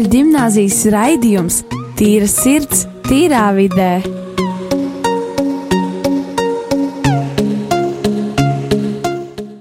katoļu gimnāzijas raidījums Tīra sirds, tīrā vidē.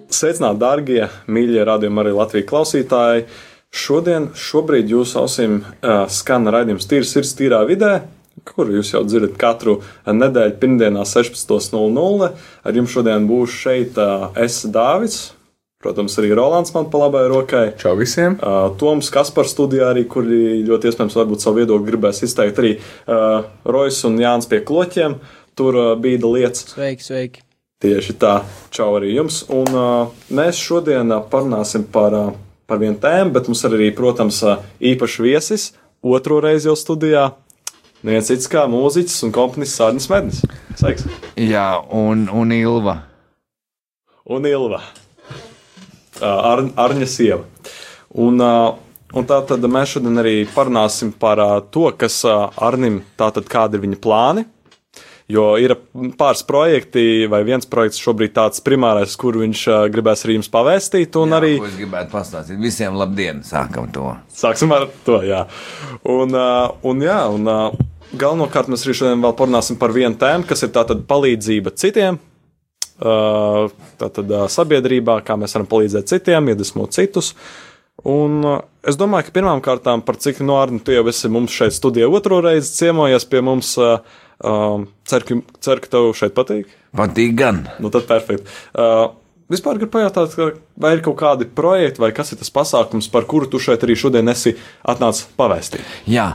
Sveicināti, darbie, mīļie radījumi, arī Latvijas klausītāji. Šodien, šobrīd jūsu ausīm uh, skan raidījums Tīra sirds, tīrā vidē, kuru jūs jau dzirdat katru nedēļu, pirmdienā, 16.00. Ar jums šodien būs šeit uh, es, Dāvids. Protams, arī Rolands man pa labai rokai. Čau visiem! Uh, Toms Kaspars studijā arī, kuri ļoti iespējams varbūt savu viedokli gribēs izteikt arī uh, Rojas un Jānis pie kloķiem. Tur uh, bija lietas. Sveiki, sveiki! Tieši tā, čau arī jums. Un uh, mēs šodien uh, parunāsim par, uh, par vienu tēmu, bet mums ir arī, protams, uh, īpašs viesis. Otro reizi jau studijā. Neviens cits kā mūziķis un komponists Sārnis Mednis. Sveiks! Jā, un, un Ilva. Un Ilva. Ar, Arņa sieva. Un, un tā tad mēs šodien arī parunāsim par to, kas Arnim tātad kādi ir viņa plāni. Jo ir pāris projekti, vai viens projekts šobrīd tāds primārais, kuru viņš gribēs arī jums pavēstīt. Jā, arī es gribētu pastāstīt. Visiem labdien! Sākam to. sāksim ar to. Jā. Un, un, jā, un galvenokārt mēs arī šodien vēl parunāsim par vienu tēmu, kas ir tātad palīdzība citiem. Tātad sabiedrībā, kā mēs varam palīdzēt citiem, iedvesmot citus. Un es domāju, ka pirmām kārtām par cik no Arni tu jau esi mums šeit studijā otro reizi ciemojies pie mums. Uh, ceru, ka, ceru, ka tev šeit patīk. Patīk gan. Nu, tad perfekti. Uh, vispār gribu pajautāt, vai ir kaut kādi projekti, vai kas ir tas pasākums, par kuru tu šeit arī šodien esi atnācis pavēstīt. Jā,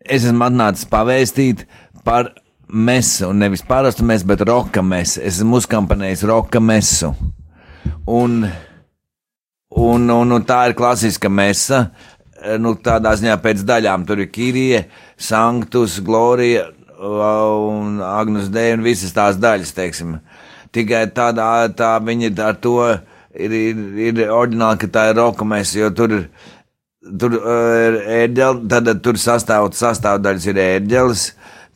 es esmu atnācis pavēstīt par mesu, un nevis parastu mesu, bet roka mesu. Es esmu uzkampanējis roka mesu. Un, un, un, un tā ir klasiska mesa. Nu, tādā ziņā pēc daļām tur ir Kirija, Sanktus, Glorija un Agnus Dēļ un visas tās daļas, teiksim. Tikai tādā, tā viņi ar to ir, ir, ir oriģināli, ka tā ir roka mesa, jo tur ir tur ir ērģelis, tad tur sastāv, sastāvdaļas ir ērģelis.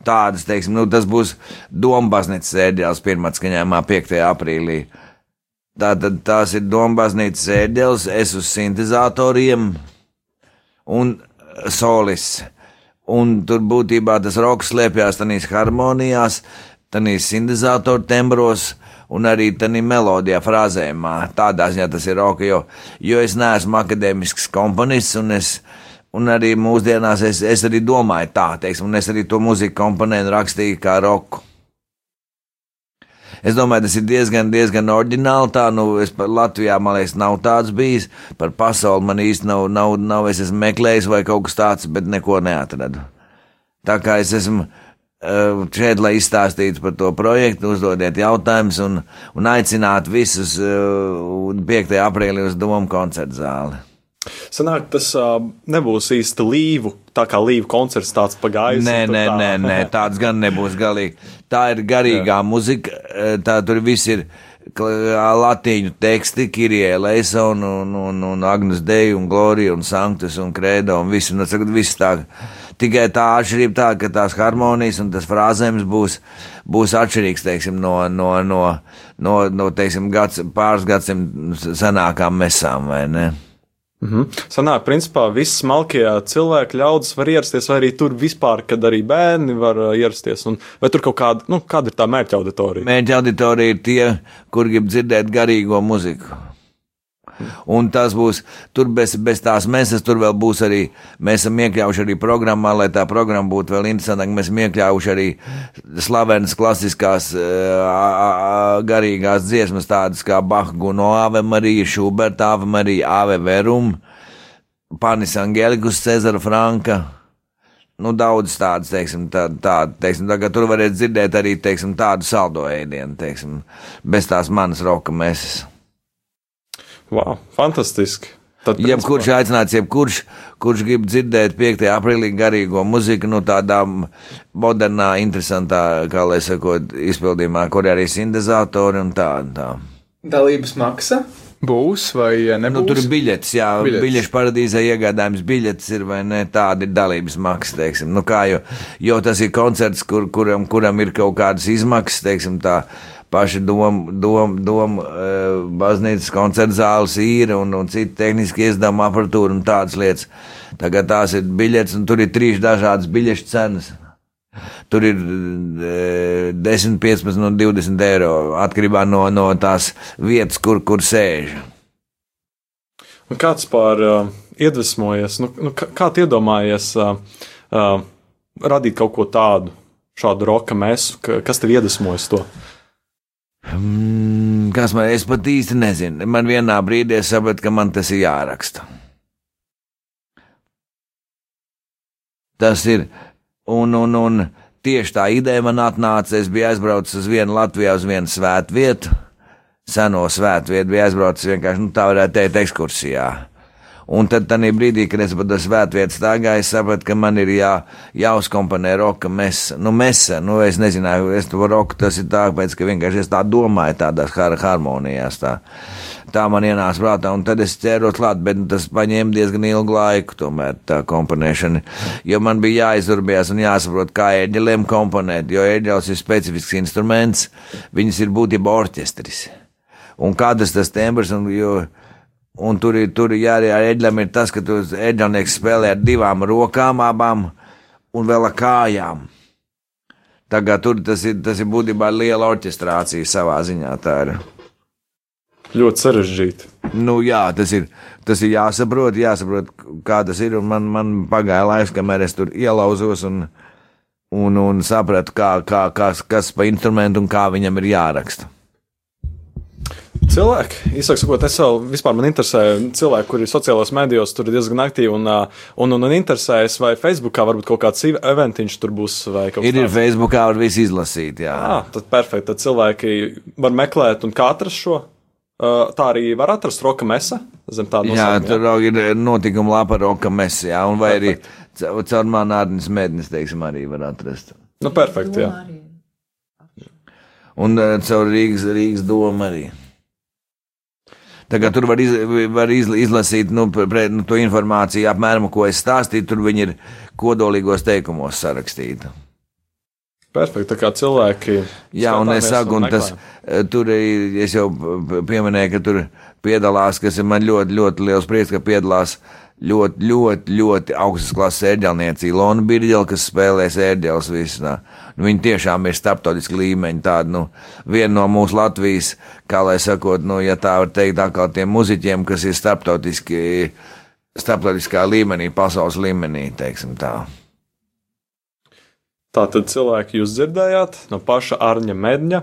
Tādas, teiksim, nu, tas būs Dombasnīcas ērģelis pirmā skaņojumā 5. aprīlī. Tātad tās ir Dombasnīcas ērģelis, es uz sintezatoriem un solis. Un tur būtībā tas rokas slēpjas tādās harmonijās, tādās sintezatoru tembros un arī tādā melodijā, frāzējumā. Tādā ziņā tas ir roka, jo, jo es neesmu akadēmisks komponists, un, es, un arī mūsdienās es, es arī domāju tā, teiksim, un es arī to mūziku komponēju rakstīju kā roku. Es domāju, tas ir diezgan, diezgan oriģināli. Tā, nu, es par Latvijā, man liekas, nav tāds bijis. Par pasauli man īsti nav, nav, nav es esmu meklējis vai kaut kas tāds, bet neko neatradu. Tā kā es esmu uh, šeit, lai izstāstītu par to projektu, uzdodiet jautājumus un, un aicinātu visus uh, 5. aprīlī uz Domu koncertu zāli. Sanāk, tas uh, nebūs īsti līvu, tā kā līvu koncerts tāds pagājis. Nē, nē, nē, nē, tāds gan nebūs galīgi. Tā ir garīgā Jā. muzika, tā tur viss ir latīņu teksti, Kirie Leisa un, un, un, un Agnus Dei un Glorija un Sanktus un Kredo un viss, nu, viss tā. Tikai tā atšķirība tā, ka tās harmonijas un tas frāzējums būs, būs atšķirīgs, teiksim, no, no, no, no, no teiksim, gads, pāris gadsim senākām mesām, vai ne? -hmm. Sanāk, principā viss smalkie cilvēki, ļaudis var ierasties, vai arī tur vispār, kad arī bērni var ierasties. Un, vai tur kaut kāda, nu, kāda ir tā mērķa auditorija? Mērķa auditorija ir tie, kur grib dzirdēt garīgo muziku. Un tas būs, tur bez, bez tās mēsas, tur vēl būs arī, mēs esam iekļaujuši arī programmā, lai tā programma būtu vēl interesantāka. Mēs esam iekļaujuši arī slavenas klasiskās uh, garīgās dziesmas, tādas kā Bahguno Ave Marija, Šuberta Ave Marija, Ave Verum, Panis Angelikus, Cezara Franka. Nu, daudz tādas, teiksim, tā, tā, teiksim, tā, tur varētu dzirdēt arī, teiksim, tādu saldo ēdienu, teiksim, bez tās manas roka mēsas. Wow, fantastiski! Tad, jebkurš aicināts, jebkurš, kurš grib dzirdēt 5. aprīlī garīgo muziku, no nu, tādā modernā, interesantā, kā lai sakot, izpildījumā, kur arī sintezatori un tā. Un tā. Dalības maksa? Būs vai nebūs? Nu, tur ir biļets, jā, biļets. biļešu paradīzē iegādājums biļets ir vai ne, tāda ir dalības maksa, teiksim. Nu kā, jo, jo tas ir koncerts, kur, kuram, kuram ir kaut kādas izmaksas, teiksim tā paši doma, doma, doma uh, baznīcas koncerta zāles īra un, un citi tehniski izdevuma aparatūra un tādas lietas. Tagad tās ir biļetes, un tur ir trīs dažādas biļešu cenas. Tur ir e, 10, 15 un 20 eiro atkarībā no, no tās vietas, kur, kur sēž. Un kāds pār uh, iedvesmojies, nu, nu, kā, iedomājies uh, uh, radīt kaut ko tādu, šādu roka mēsu, ka, kas tev iedvesmojas to? Mm, kas man, es pat īsti nezinu. Man vienā brīdī sapratu, ka man tas ir jāraksta. Tas ir, un, un, un tieši tā ideja man atnāca. Es biju aizbraucis uz vienu Latviju, uz vienu svētvietu, seno svētvietu, biju aizbraucis vienkārši, nu, tā varētu teikt, ekskursijā. Un tad, tad brīdī, kad es pa to svētvietu stāgāju, es sapratu, ka man ir jā, jāuzkomponē roka mesa. Nu, mesa, nu, es nezināju, es to roku, tas ir tāpēc, ka vienkārši es tā domāju tādās har harmonijās. Tā. tā man ienāca prātā, un tad es ķēros klāt, bet tas paņēma diezgan ilgu laiku, tomēr tā komponēšana. Jo man bija jāizurbies un jāsaprot, kā eģeliem komponēt, jo eģels ir specifisks instruments, viņas ir būtībā orķestris. Un kādas tas tembrs, un jo Un tur ir, tur ir arī ar eģļiem ir tas, ka tur eģelnieks spēlē ar divām rokām, abām un vēl ar kājām. Tagad tur tas ir, tas ir būtībā liela orķestrācija savā ziņā. Tā ir. Ļoti sarežģīti. Nu, jā, tas ir, tas ir jāsaprot, jāsaprot, kā tas ir. Man, man pagāja laiks, kamēr es tur ielauzos un, un, un sapratu, kā, kā, kas, kas pa instrumentu un kā viņam ir jāraksta. Cilvēki, īsāk sakot, es vēl vispār man interesē cilvēki, kuri sociālajos medijos tur ir diezgan aktīvi un, un, un, un interesējas, vai Facebookā varbūt kaut kāds eventiņš tur būs vai kaut kas tāds. Ir, ir Facebookā var visu izlasīt, jā. Ah, tad perfekti, tad cilvēki var meklēt un kā atrast šo. Tā arī var atrast roka mesa zem tāda nosaukumā. Jā, tur ir notikuma lapa roka mesa, jā, un vai perfekt. arī caur manādnes mednes, teiksim, arī var atrast. Nu, perfekti, jā. Un caur Rīgas, Rīgas domu arī. Tagad tur var, iz, var iz, izlasīt nu, pre, nu, to informāciju, apmēram, ko es stāstīju. Tur viņi ir kodolīgos teikumos sarakstīti. Perfekti, tā kā cilvēki. Jā, un es saku, un tas eh, tur es jau pieminēju, ka tur piedalās, kas ir man ļoti, ļoti liels prieks, ka piedalās ļoti, ļoti, ļoti augstas klases ērģelniece Ilona Birģela, kas spēlēs ērģeles visā. Nu, viņa tiešām ir starptautiski līmeņi, tāda, nu, viena no mūsu Latvijas, kā lai sakot, nu, ja tā var teikt, kā tiem muziķiem, kas ir starptautiski, starptautiskā līmenī, pasaules līmenī, teiksim tā. Tā tad cilvēki jūs dzirdējāt no paša Arņa Medņa.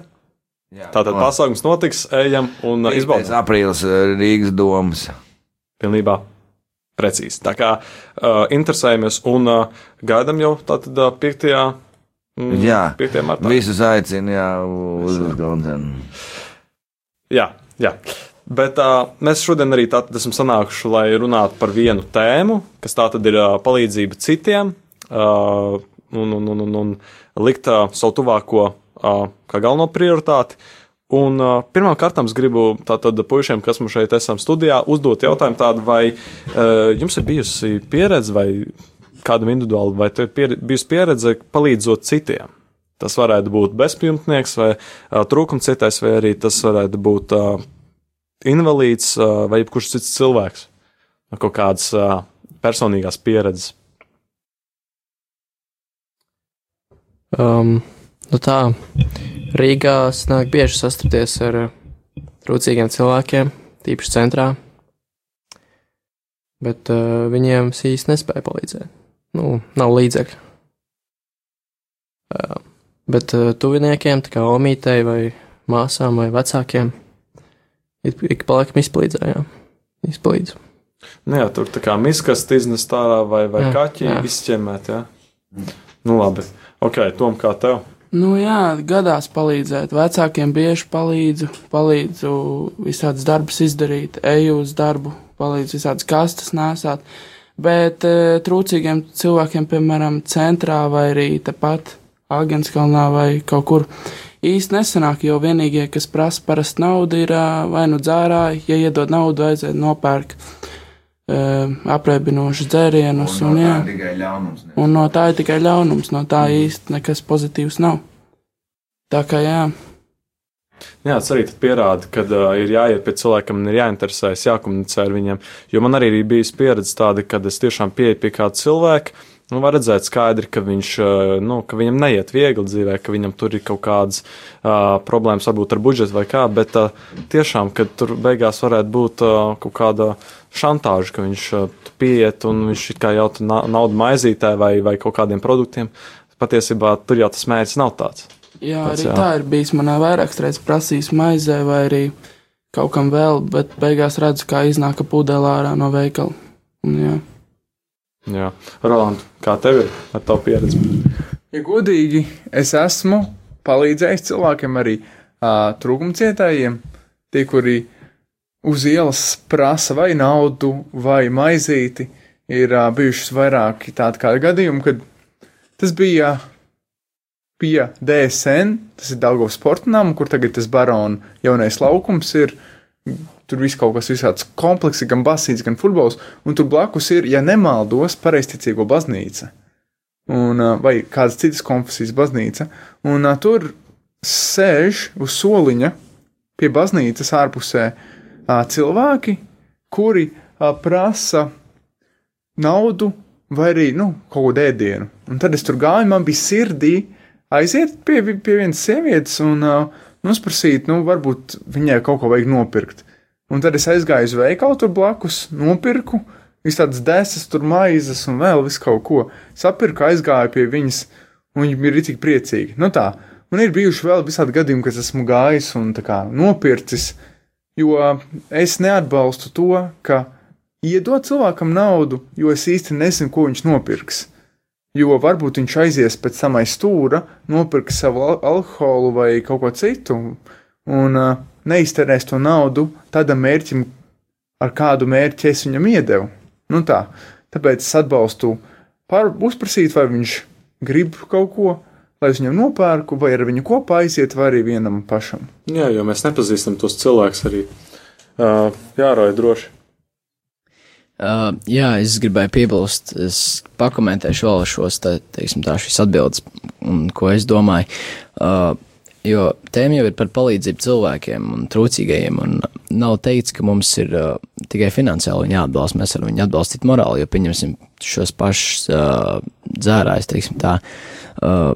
Jā, Tātad no. pasākums notiks, ejam un izbaudām. Aprīlis Rīgas domas. Pilnībā precīzi. Tā kā uh, interesējamies un uh, gaidām jau tātad uh, 5. Mm, jā, 5. martā. Visus aicinu, jā, uz koncertu. Jā, jā. Bet uh, mēs šodien arī tātad esam sanākuši, lai runātu par vienu tēmu, kas tātad ir uh, palīdzība citiem uh, un, un, un, un, un likt uh, savu tuvāko uh, kā galveno prioritāti. Uh, Un uh, pirmām kārtām es gribu tātad puišiem, kas mums šeit esam studijā, uzdot jautājumu tādu, vai uh, jums ir bijusi pieredze vai kādam individuāli, vai te ir pier, bijusi pieredze palīdzot citiem? Tas varētu būt bezpajumtnieks vai uh, trūkumcietais, vai arī tas varētu būt uh, invalīds uh, vai jebkurš cits cilvēks no kaut kādas uh, personīgās pieredzes. Um, nu tā, Rīgā nāk bieži sastapties ar eh, trūcīgiem cilvēkiem, tīpaši centrā, bet uh, viņiem īsti nespēja palīdzēt. Nu, nav līdzekļu. Uh, bet uh, tuviniekiem, tā kā omītei vai māsām vai vecākiem, ik, ik pa laikam izpalīdzējām. Izpalīdz. Nu jā, tur tā kā miskast iznest ārā vai, vai jā, kaķi jā. izķemēt, jā. Nu labi. Ok, Tom, kā tev? Nu, jā, gadās palīdzēt. Vecākiem bieži palīdzu, palīdzu visādas darbus izdarīt, eju uz darbu, palīdzu visādas kastes nesāt. Bet e, trūcīgiem cilvēkiem, piemēram, centrā vai arī tepat Agenskalnā vai kaut kur īsti nesanāk, jo vienīgie, kas prasa parasti naudu, ir vai nu dzērāji, ja iedod naudu, vajadzētu nopērkt apreibinošus dzērienus. Un, un, no un, jā, un no tā ir tikai ļaunums, no tā mm. īsti nekas pozitīvs nav. Tā kā jā. Jā, tas arī pierāda, ka uh, ir jāiet pie cilvēkiem, ir jāinteresējas, jākomunicē ar viņiem. Jo man arī bijusi pieredze tāda, kad es tiešām pieeju pie kāda cilvēka. Nu, var redzēt skaidri, ka, viņš, uh, nu, ka viņam neiet viegli dzīvē, ka viņam tur ir kaut kādas uh, problēmas, varbūt ar budžetu vai kā, bet uh, tiešām, ka tur beigās varētu būt uh, kaut kāda šantāža, ka viņš uh, pieiet un viņš kā jautā na naudu maizītē vai, vai kaut kādiem produktiem. Patiesībā tur jau tas mērķis nav tāds. Jā, Tāds, arī jā. tā ir bijis. Manā vairākas reizes prasījis maizē vai arī kaut kam vēl, bet beigās redzu, kā iznāk pudelē ārā no veikala. Un, jā. Jā, Roland, kā tev ir ar tavu pieredzi? Ja godīgi, es esmu palīdzējis cilvēkiem arī uh, trūkumcietējiem, tie, kuri uz ielas prasa vai naudu, vai maizīti. Ir uh, bijušas vairāki tādi kā gadījumi, kad tas bija pie DSN, tas ir Dāngovas sportnām, kur tagad tas barona jaunais laukums ir. Tur viss kaut kas visāds komplekss, gan basīts, gan futbols, un tur blakus ir, ja nemaldos, pareizticīgo baznīca un, vai kādas citas konfesijas baznīca. Un tur sēž uz soliņa pie baznīcas ārpusē cilvēki, kuri prasa naudu vai arī nu, kaut kādu ēdienu. Un tad es tur gāju, man bija sirdī aiziet pie, pie vienas sievietes un uh, nosprasīt, nu, varbūt viņai kaut ko vajag nopirkt. Un tad es aizgāju uz veikalu tur blakus, nopirku visas tādas desas, tur maizes un vēl visu kaut ko. Sapirku, aizgāju pie viņas, un viņa bija tik priecīga. Nu tā, un ir bijuši vēl visādi gadījumi, kad esmu gājis un kā nopircis, jo es neatbalstu to, ka iedot cilvēkam naudu, jo es īsti nezinu, ko viņš nopirks. Jo varbūt viņš aizies pēc tam aiz stūra, nopirks savu al alkoholu vai kaut ko citu, un uh, neizterēs to naudu tādam mērķim, ar kādu mērķi es viņam iedevu. Nu tā, tāpēc es atbalstu par, uzprasīt, vai viņš grib kaut ko, lai es viņam nopērku, vai ar viņu kopā aiziet, vai arī vienam pašam. Jā, jo mēs nepazīstam tos cilvēkus arī. Uh, jāroja droši. Uh, jā, es gribēju piebilst, es pakomentēšu vēl šos, te, teiksim, tā šīs atbildes, un ko es domāju. Uh, jo tēma jau ir par palīdzību cilvēkiem un trūcīgajiem, un nav teikts, ka mums ir uh, tikai finansiāli jāatbalsta, mēs varam viņu atbalstīt morāli, jo pieņemsim šos pašus uh, dzērājus, teiksim tā. Uh,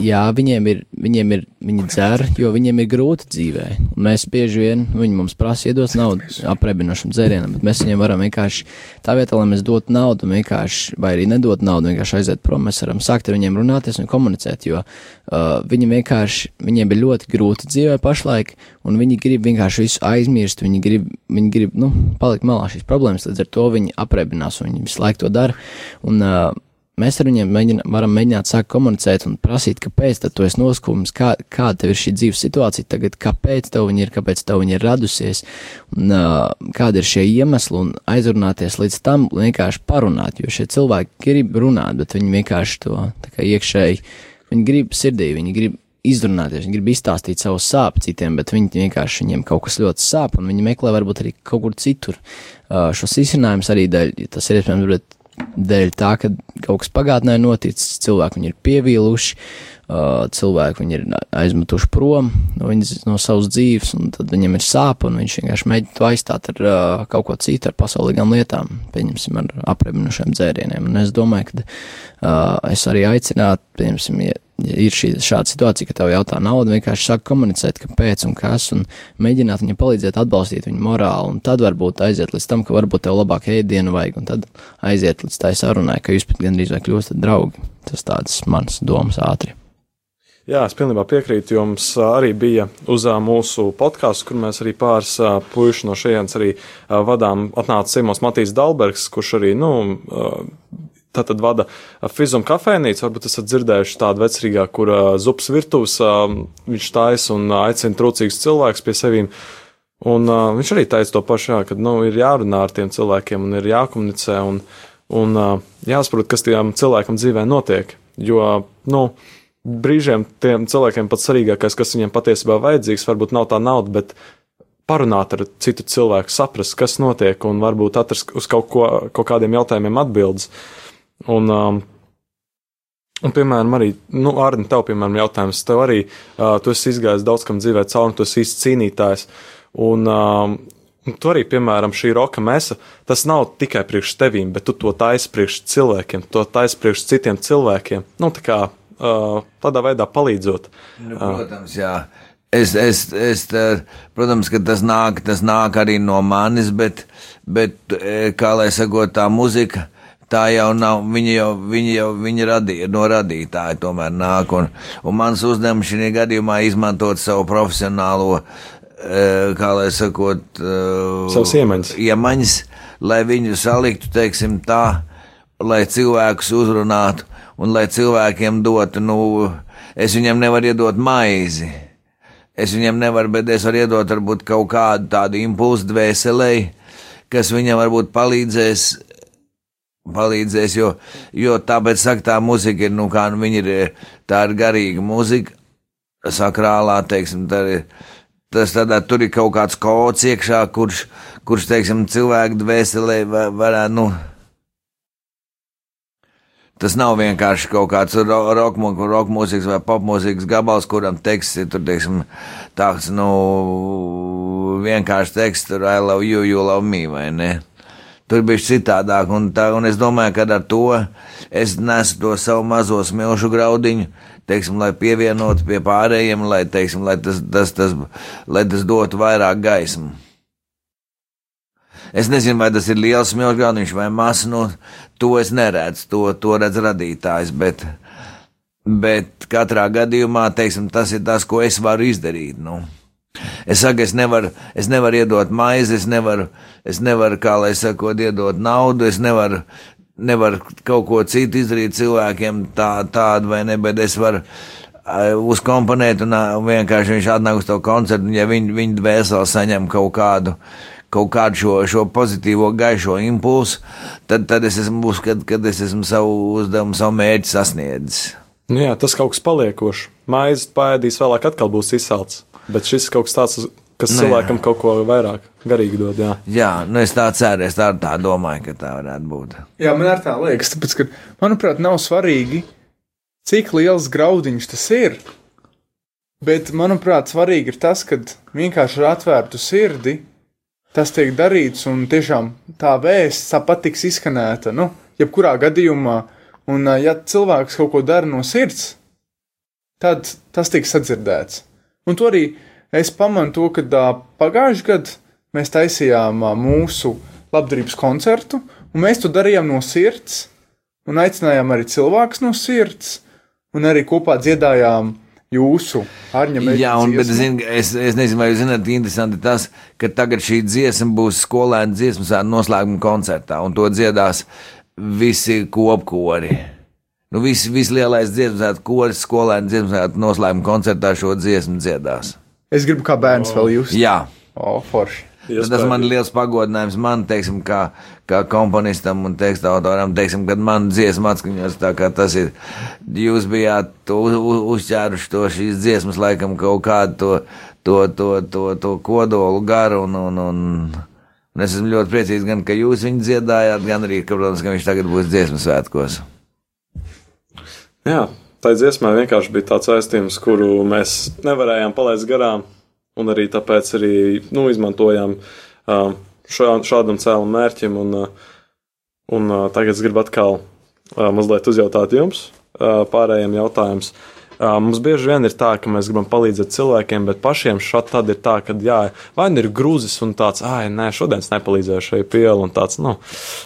Jā, viņiem ir, viņiem ir, viņi dzer, jo viņiem ir grūti dzīvē. Un mēs bieži vien, viņi mums prasa iedot naudu aprebinošam dzērienam, bet mēs viņiem varam vienkārši, tā vietā, lai mēs dotu naudu, vienkārši, vai arī nedot naudu, vienkārši aiziet prom, mēs varam sākt ar viņiem runāties un komunicēt, jo uh, viņi vienkārši, viņiem ir ļoti grūti dzīvē pašlaik, un viņi grib vienkārši visu aizmirst, viņi grib, viņi grib, nu, palikt malā šīs problēmas, līdz ar to viņi aprebinās, un viņi visu laiku to dara. Un, uh, Mēs ar viņiem mēģina, varam mēģināt sākt komunicēt un prasīt, kāpēc tu esi noskūmis, kā, kāda tev ir šī dzīves situācija tagad, kāpēc tev viņa ir, kāpēc tev viņa ir radusies, un uh, kāda ir šie iemesli, un aizrunāties līdz tam, vienkārši parunāt, jo šie cilvēki grib runāt, bet viņi vienkārši to iekšēji, viņi grib sirdī, viņi grib izrunāties, viņi grib izstāstīt savu sāpju citiem, bet viņi vienkārši viņiem kaut kas ļoti sāp, un viņi meklē varbūt arī kaut kur citur. Uh, šos izcinājumus arī dēļ, tas ir iespējams, bet dēļ tā, ka kaut kas pagātnē noticis, cilvēki viņu ir pievīluši, cilvēki viņu ir aizmetuši prom no, viņas, no savas dzīves, un tad viņam ir sāp, un viņš vienkārši mēģina to aizstāt ar kaut ko citu, ar pasaulīgām lietām, pieņemsim, ar aprebinušiem dzērieniem. Un es domāju, ka es arī aicinātu, pieņemsim, ja, ja ir šī šāda situācija, ka tev jautā naudu, vienkārši sāk komunicēt, kāpēc un kas, un mēģināt viņam palīdzēt, atbalstīt viņu morāli, un tad varbūt aiziet līdz tam, ka varbūt tev labāk ēdienu vajag, un tad aiziet līdz tai sarunai, ka jūs pat gandrīz vai kļūstat draugi. Tas tādas manas domas ātri. Jā, es pilnībā piekrītu. Jums arī bija uz mūsu podkāstu, kur mēs arī pāris puiši no šejienes arī vadām. Atnāca Simons Matīs Dalbergs, kurš arī, nu, ā, tātad vada Fizuma kafejnīcu. Varbūt esat dzirdējuši tādu vecrīgā, kur ā, zupas virtuves ā, viņš taisa un aicina trūcīgus cilvēkus pie sevīm. Un uh, viņš arī teica to pašu, jā, ka nu, ir jārunā ar tiem cilvēkiem un ir jākomunicē un, un uh, jāsaprot, kas tiem cilvēkam dzīvē notiek. Jo, nu, brīžiem tiem cilvēkiem pats svarīgākais, kas viņiem patiesībā vajadzīgs, varbūt nav tā nauda, bet parunāt ar citu cilvēku, saprast, kas notiek, un varbūt atrast uz kaut, ko, kaut kādiem jautājumiem atbildes. Un, um, Un, piemēram, arī, nu, Arni, tev, piemēram, jautājums, tev arī, uh, tu esi izgājis daudz kam dzīvē cauri, tu esi īsts cīnītājs. Un, um, un tu arī, piemēram, šī roka mesa, tas nav tikai priekš tevīm, bet tu to taisi priekš cilvēkiem, to taisi priekš citiem cilvēkiem. Nu, tā kā uh, tādā veidā palīdzot. Nu, protams, jā. Es, es, es, tā, protams, ka tas nāk, tas nāk arī no manis, bet, bet e, kā lai sakot, tā muzika, tā jau nav, viņa jau, viņa jau, viņa radīja, no radītāja tomēr nāk, un, un mans uzdevums šajā gadījumā izmantot savu profesionālo, e, kā lai sakot, e, Savas iemaņas. iemaņas, lai viņu saliktu, teiksim tā, lai cilvēkus uzrunātu, un lai cilvēkiem dotu, nu, es viņam nevaru iedot maizi. Es viņam nevaru, bet es varu iedot varbūt kaut kādu tādu impulsu dvēselē, kas viņam varbūt palīdzēs. Palīdzēs, jo, jo tāpēc saka, tā muzika ir, nu, kā nu, viņa ir, tā ir garīga muzika, sakrālā, teiksim, tā ir, tas tādā, tur ir kaut kāds kods iekšā, kurš, kurš, teiksim, cilvēku dvēselē va- varētu, nu, Tas nav vienkārši kaut kāds ro- rock mu- rock mūzikas vai popmūzikas gabals, kuram teksts ir tur, teiksim, tāds, nu, vienkārši teksts, tur I love you, you love me, vai ne? Tur bija citādāk, un, tā, un es domāju, ka ar to es nesu to savu mazo smilšu graudiņu, teiksim, lai pievienotu pie pārējiem, lai, teiksim, lai tas, tas, tas, lai tas dotu vairāk gaismu. Es nezinu, vai tas ir liels smilšgraudiņš vai mazs, no to es neredzu, to, to redz radītājs, bet, bet katrā gadījumā, teiksim, tas ir tas, ko es varu izdarīt, nu. Es saku, es nevaru, es nevaru iedot maizi, es nevaru, es nevaru, kā lai sakot, iedot naudu, es nevaru, nevaru kaut ko citu izdarīt cilvēkiem tā, tādu vai ne, bet es varu ā, uzkomponēt un ā, vienkārši viņš atnāk uz to koncertu, un ja viņi, viņi dvēseli saņem kaut kādu, kaut kādu šo, šo pozitīvo gaišo impulsu, tad, tad es esmu uzskatījis, ka es esmu savu uzdevumu, savu mērķi sasniedzis. Nu, jā, tas kaut kas paliekošs. Maizi pēdīs vēlāk atkal būs izsalts, bet šis ir kaut kas tāds, kas Nu, cilvēkam jā. kaut ko vairāk garīgi dod. Jā. Jā, nu es tā ceru, es tā, tā domāju, ka tā varētu būt. Jā, man arī tā liekas, tāpēc, ka, manuprāt, nav svarīgi, cik liels graudiņš tas ir. Bet, manuprāt, svarīgi ir tas, ka vienkārši ar atvērtu sirdi tas tiek darīts, un tiešām tā vēsts tāpat tiks izskanēta, nu, jebkurā gadījumā. Un, ja cilvēks kaut ko dara no sirds, tad tas tiks sadzirdēts. Un to arī es pamanu to, ka pagājušajā gadā mēs taisījām mūsu labdarības koncertu, un mēs to darījām no sirds, un aicinājām arī cilvēkus no sirds, un arī kopā dziedājām jūsu Arņa Jā, un, bet, zin, es, es nezinu, vai jūs zināt, interesanti tas, ka tagad šī dziesma būs skolēna dziesmu svētku noslēguma koncertā, un to dziedās visi kopkori. Nu, vis, vislielais svētku koris skolēna dziesmu svētku noslēguma koncertā šo dziesmu dziedās. Es gribu kā bērns vēl jūs. Jā. O, forši. Nu, Tas man ir liels pagodinājums man, teiksim, kā, kā komponistam un teksta autoram, teiksim, kad man dziesma atskaņos tā kā tas ir. Jūs bijāt to uzķēruši to šīs dziesmas laikam kaut kādu to, to, to, to, to kodolu garu un, un, un, un es esmu ļoti priecīgs gan, ka jūs viņu dziedājāt, gan arī, ka, protams, ka viņš tagad būs dziesmu svētkos. Jā, tā dziesmā vienkārši bija tāds aizstījums, kuru mēs nevarējām palaist garām, un arī tāpēc arī nu, izmantojām šā, šādam cēlam mērķim. Un, un tagad es gribu atkal mazliet uzjautāt jums pārējiem jautājumus. Mums bieži vien ir tā, ka mēs gribam palīdzēt cilvēkiem, bet pašiem šādi tad ir tā, ka jā, vai nu ir grūzis un tāds, ah, nē, šodien es nepalīdzēju šai pieli, un tāds, nu,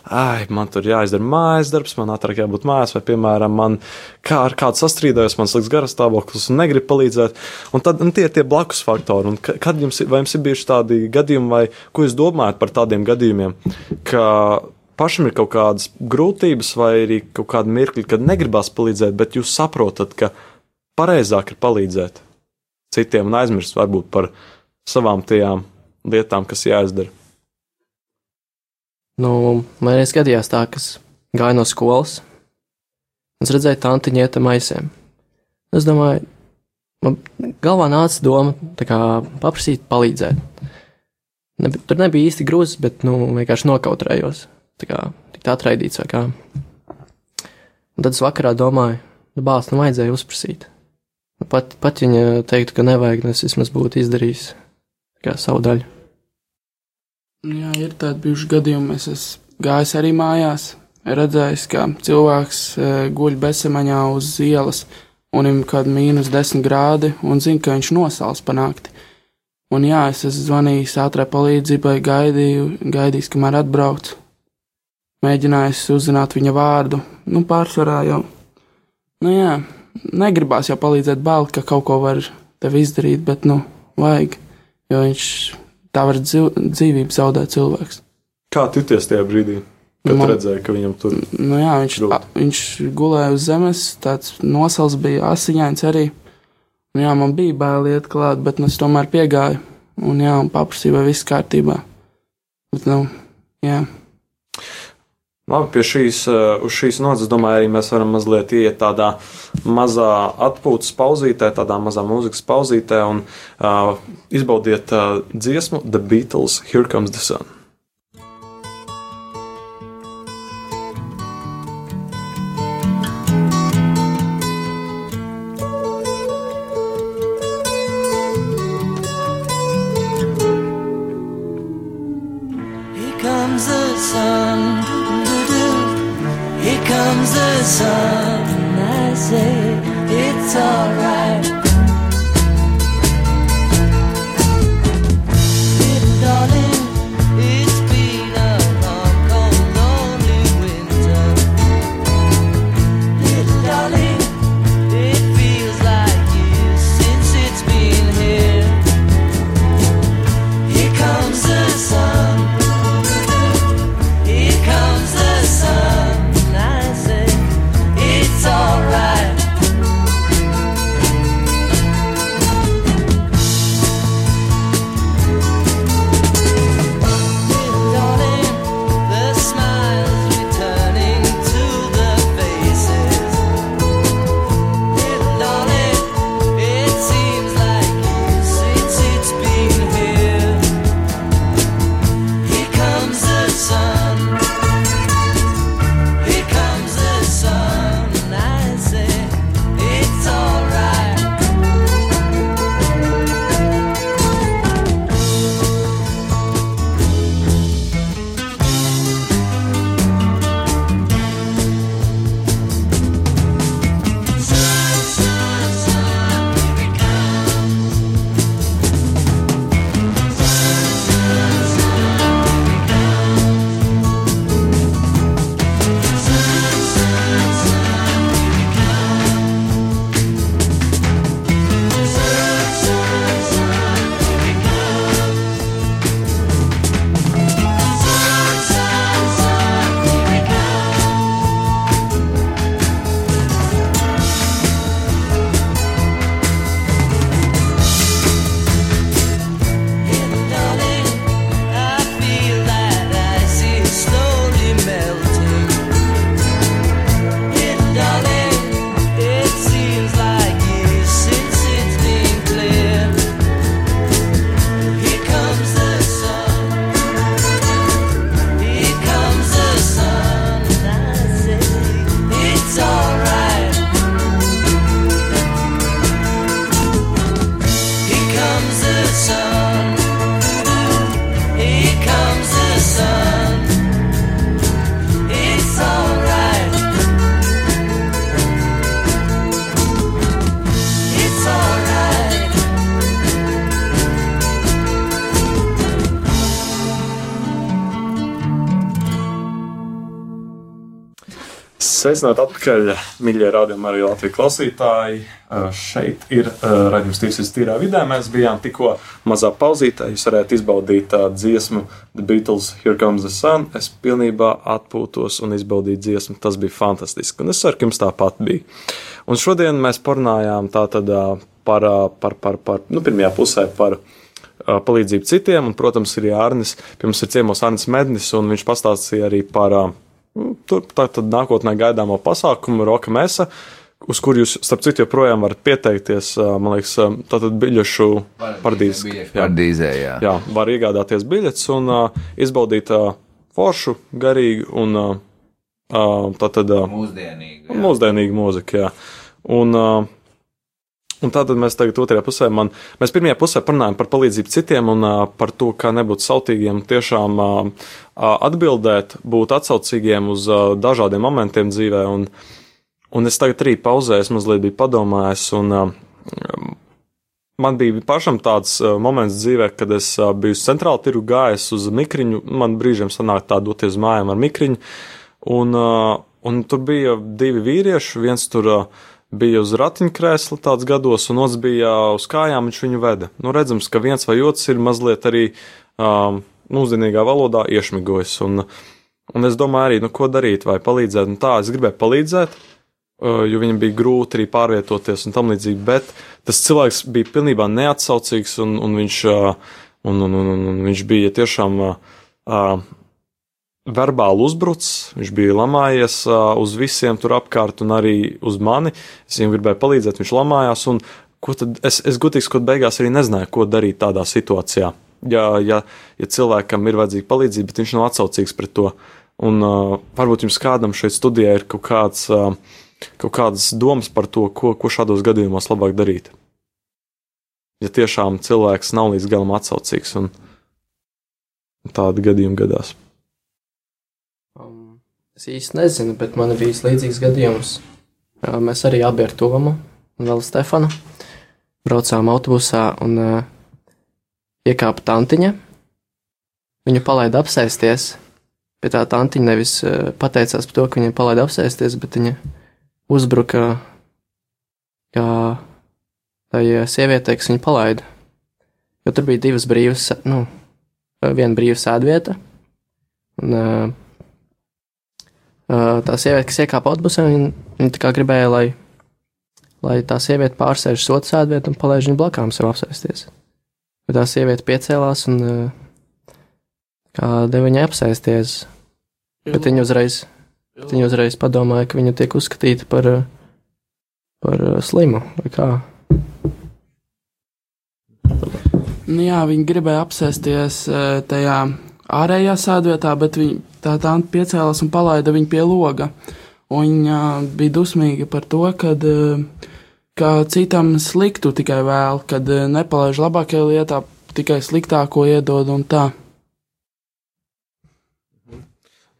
ah, man tur jāizdara mājas darbs, man ātrāk jābūt mājās, vai, piemēram, man kā ar kādu sastrīdējos, man slikts garas stāvoklis un negrib palīdzēt. Un tad un tie ir tie blakus faktori. Un ka- kad jums, jums ir bijuši tādi gadījumi, vai ko jūs domājat par tādiem gadījumiem, ka pašam ir kaut kādas grūtības, vai arī kaut kāda mirkļa, kad negribās palīdzēt, bet jūs saprotat, ka pareizāk ir palīdzēt citiem un aizmirst varbūt par savām tajām lietām, kas jāizdara. Nu, man reiz gadījās tā, ka es gāju no skolas. Es redzēju tantiņu iet ar maisiem. Es domāju, man galvā nāca doma tā kā paprasīt, palīdzēt. Nebi, tur nebija īsti grūzis, bet nu, vienkārši nokautrējos. Tā kā tā atraidīts kā. Un tad es vakarā domāju, nu, bāz, nu vajadzēja uzprasīt. Pat, pat viņa teiktu, ka nevajag, nu es vismaz būtu izdarījis savu daļu. Jā, ir tādi bijuši gadījumi. Es esmu gājis arī mājās, redzējis, kā cilvēks e, guļ bezsamaņā uz ielas, un viņam kaut kāda mīnus 10 grādi, un zina, ka viņš nosals panākti. Un jā, es esmu zvanījis ātrai palīdzībai, gaidīju, gaidījis, kamēr atbrauc. Mēģinājis uzzināt viņa vārdu, nu pārsvarā jau. Nu jā, negribās jau palīdzēt bāli, ka kaut ko var tev izdarīt, bet, nu, vajag, jo viņš tā var dzīv, dzīvību zaudēt cilvēks. Kā tu jūties tajā brīdī, kad Man- redzēji, ka viņam tur Nu jā, viņš, a, viņš gulēja uz zemes, tāds nosals bija asiņains arī. Nu jā, man bija bail iet klāt, bet nu, es tomēr piegāju un, jā, un paprasīju, vai viss kārtībā. Bet, nu, jā. Labi, pie šīs, eh, uz šīs nodaļas, domāju, arī mēs varam mazliet iet tādā mazā atpūtas pauzītē, tādā mazā mūzikas pauzītē un uh, izbaudiet uh, dziesmu The Beatles, Here Comes the Sun. Here comes the sun. Comes the sun. and I say it's alright. Sveicināt atpakaļ, mīļie rādījumi, arī Latvijas klausītāji. Šeit ir raidījums Tīsīs tīrā vidē. Mēs bijām tikko mazā pauzītē. Jūs varētu izbaudīt dziesmu The Beatles, Here Comes the Sun. Es pilnībā atpūtos un izbaudīju dziesmu. Tas bija fantastiski. Un es ceru, ka jums tāpat bija. Un šodien mēs parunājām tātad par, par, par, par, nu, pirmajā pusē par palīdzību citiem. Un, protams, ir Arnis. Pie mums ir ciemos Arnis Mednis, un viņš pastāstīja arī par uh, Tur tātad nākotnē gaidāmo pasākumu Roka Mēsa, uz kuru jūs, starp citu, joprojām varat pieteikties. Man liekas, tātad biļešu paradīzes. Jā, Pardīzē, jā. jā, var iegādāties biļetes un uh, izbaudīt uh, foršu, garīgu un uh, tātad uh, Mūsdienīgi. jā. mūsdienīgu mūziku. Jā. Un, uh, un tātad mēs tagad otrajā pusē, man, mēs pirmajā pusē parunājam par palīdzību citiem un uh, par to, kā nebūt sautīgiem, tiešām uh, atbildēt, būt atsaucīgiem uz uh, dažādiem momentiem dzīvē. Un, un es tagad arī pauzēju, mazliet biju padomājis, un uh, man bija pašam tāds uh, moments dzīvē, kad es uh, biju uz centrālu tirgu gājis uz mikriņu. Man brīžiem sanāk tā doties mājām ar mikriņu. Un, uh, un tur bija divi vīrieši. Viens tur uh, bija uz ratiņkrēsla tāds gados, un otrs bija uh, uz kājām, viņš viņu veda. Nu, redzams, ka viens vai otrs ir mazliet arī um, mūsdienīgā valodā iešmigojis. Un, un es domāju arī, nu, ko darīt, vai palīdzēt. Un tā, es gribēju palīdzēt, uh, jo viņam bija grūti arī pārvietoties un tam līdzīgi, bet tas cilvēks bija pilnībā neatsaucīgs, un, un, viņš, uh, un, un, un, un viņš bija tiešām uh, uh, verbāli uzbrucis, viņš bija lamājies uz visiem tur apkārt un arī uz mani. Es viņam gribēju palīdzēt, viņš lamājās, un es, es gudīgi sakot, beigās arī nezināju, ko darīt tādā situācijā. Ja, ja, ja cilvēkam ir vajadzīga palīdzība, bet viņš nav atsaucīgs pret to, un uh, varbūt jums kādam šeit studijā ir kaut kāds. Uh, kaut kādas domas par to, ko, ko šādos gadījumos labāk darīt. Ja tiešām cilvēks nav līdz galam atsaucīgs, un tādi gadījumi gadās. Es īsti nezinu, bet man ir bijis līdzīgs gadījums. Mēs arī abi ar Tomu un vēl Stefanu braucām autobusā un iekāpa tantiņa. Viņu palaida apsēsties. Pie tā tantiņa nevis pateicās par to, ka viņai palaida apsēsties, bet viņa uzbruka kā tai sievietei, kas viņu palaida. Jo tur bija divas brīvas, nu, viena brīva sēdvieta. Un, uh, tā sieviete, kas iekāpa autobusā, viņa, viņa gribēja, lai, lai tā sieviete pārsēž otru sēdvietu un palaiž viņu blakām sev apsēsties. Bet tā sieviete piecēlās un deva viņai apsēsties. Bet viņa uzreiz, bet viņa uzreiz padomāja, ka viņa tiek uzskatīta par, par slimu vai kā. Nu, jā, viņi gribēja apsēsties tajā ārējā sēdvietā, bet viņi, tā tā piecēlās un palaida viņu pie loga. Un viņa bija dusmīga par to, kad, ka citam sliktu tikai vēl, kad nepalaiž labākajā lietā, tikai sliktāko iedod un tā.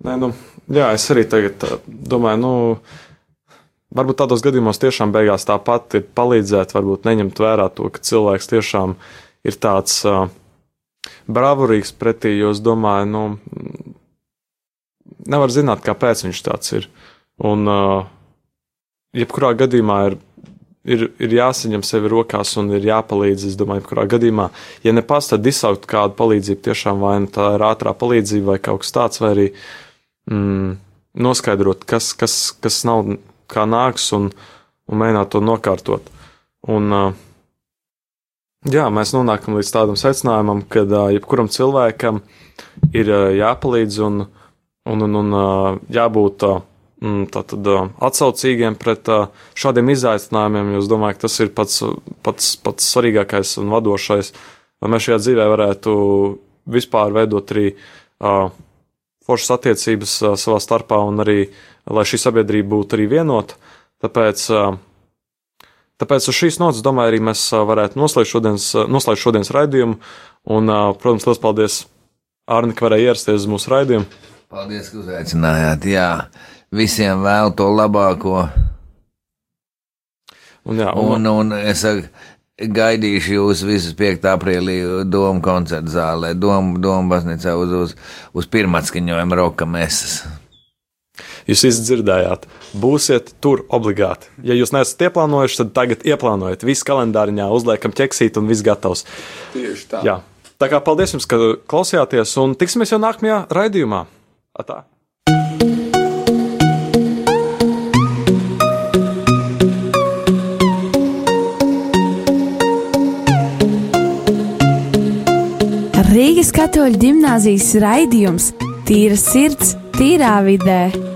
Nē, nu, jā, es arī tagad domāju, nu, varbūt tādos gadījumos tiešām beigās tāpat ir palīdzēt, varbūt neņemt vērā to, ka cilvēks tiešām ir tāds uh, bravurīgs pretī, jo es domāju, nu, nevar zināt, kāpēc viņš tāds ir. Un, uh, jebkurā gadījumā ir, ir, ir jāsaņem sevi rokās un ir jāpalīdz. Es domāju, jebkurā gadījumā, ja ne pats, tad izsaukt kādu palīdzību, tiešām vai nu tā ir ātrā palīdzība vai kaut kas tāds, vai arī mm, noskaidrot, kas, kas, kas nav kā nāks un, un mēģināt to nokārtot. Un, uh, Jā, mēs nonākam līdz tādam secinājumam, ka uh, jebkuram cilvēkam ir uh, jāpalīdz un, un, un, un jābūt uh, tātad, atsaucīgiem pret šādiem izaicinājumiem, jo es domāju, ka tas ir pats, pats, pats svarīgākais un vadošais, lai mēs šajā dzīvē varētu vispār veidot arī foršas attiecības savā starpā un arī, lai šī sabiedrība būtu arī vienota. Tāpēc Tāpēc uz šīs nots, domāju, arī mēs varētu noslēgt šodienas, noslēgt šodienas raidījumu. Un, protams, liels paldies Arni, ka varēja ierasties uz mūsu raidījumu. Paldies, ka uzaicinājāt. Jā, visiem vēl to labāko. Un, jā, un, Un, un es saku, gaidīšu jūs visus 5. aprīlī Doma koncerta zālē, Doma, Doma baznīcā uz, uz, uz pirmatskaņojuma roka mesas. jūs izdzirdējāt, būsiet tur obligāti. Ja jūs neesat ieplānojuši, tad tagad ieplānojiet. Viss kalendāriņā uzliekam ķeksīt un viss gatavs. Tieši tā. Jā. Tā kā paldies jums, ka klausījāties, un tiksimies jau nākamajā raidījumā. Atā. Rīgas katoļu gimnāzijas raidījums Tīra sirds, tīrā vidē.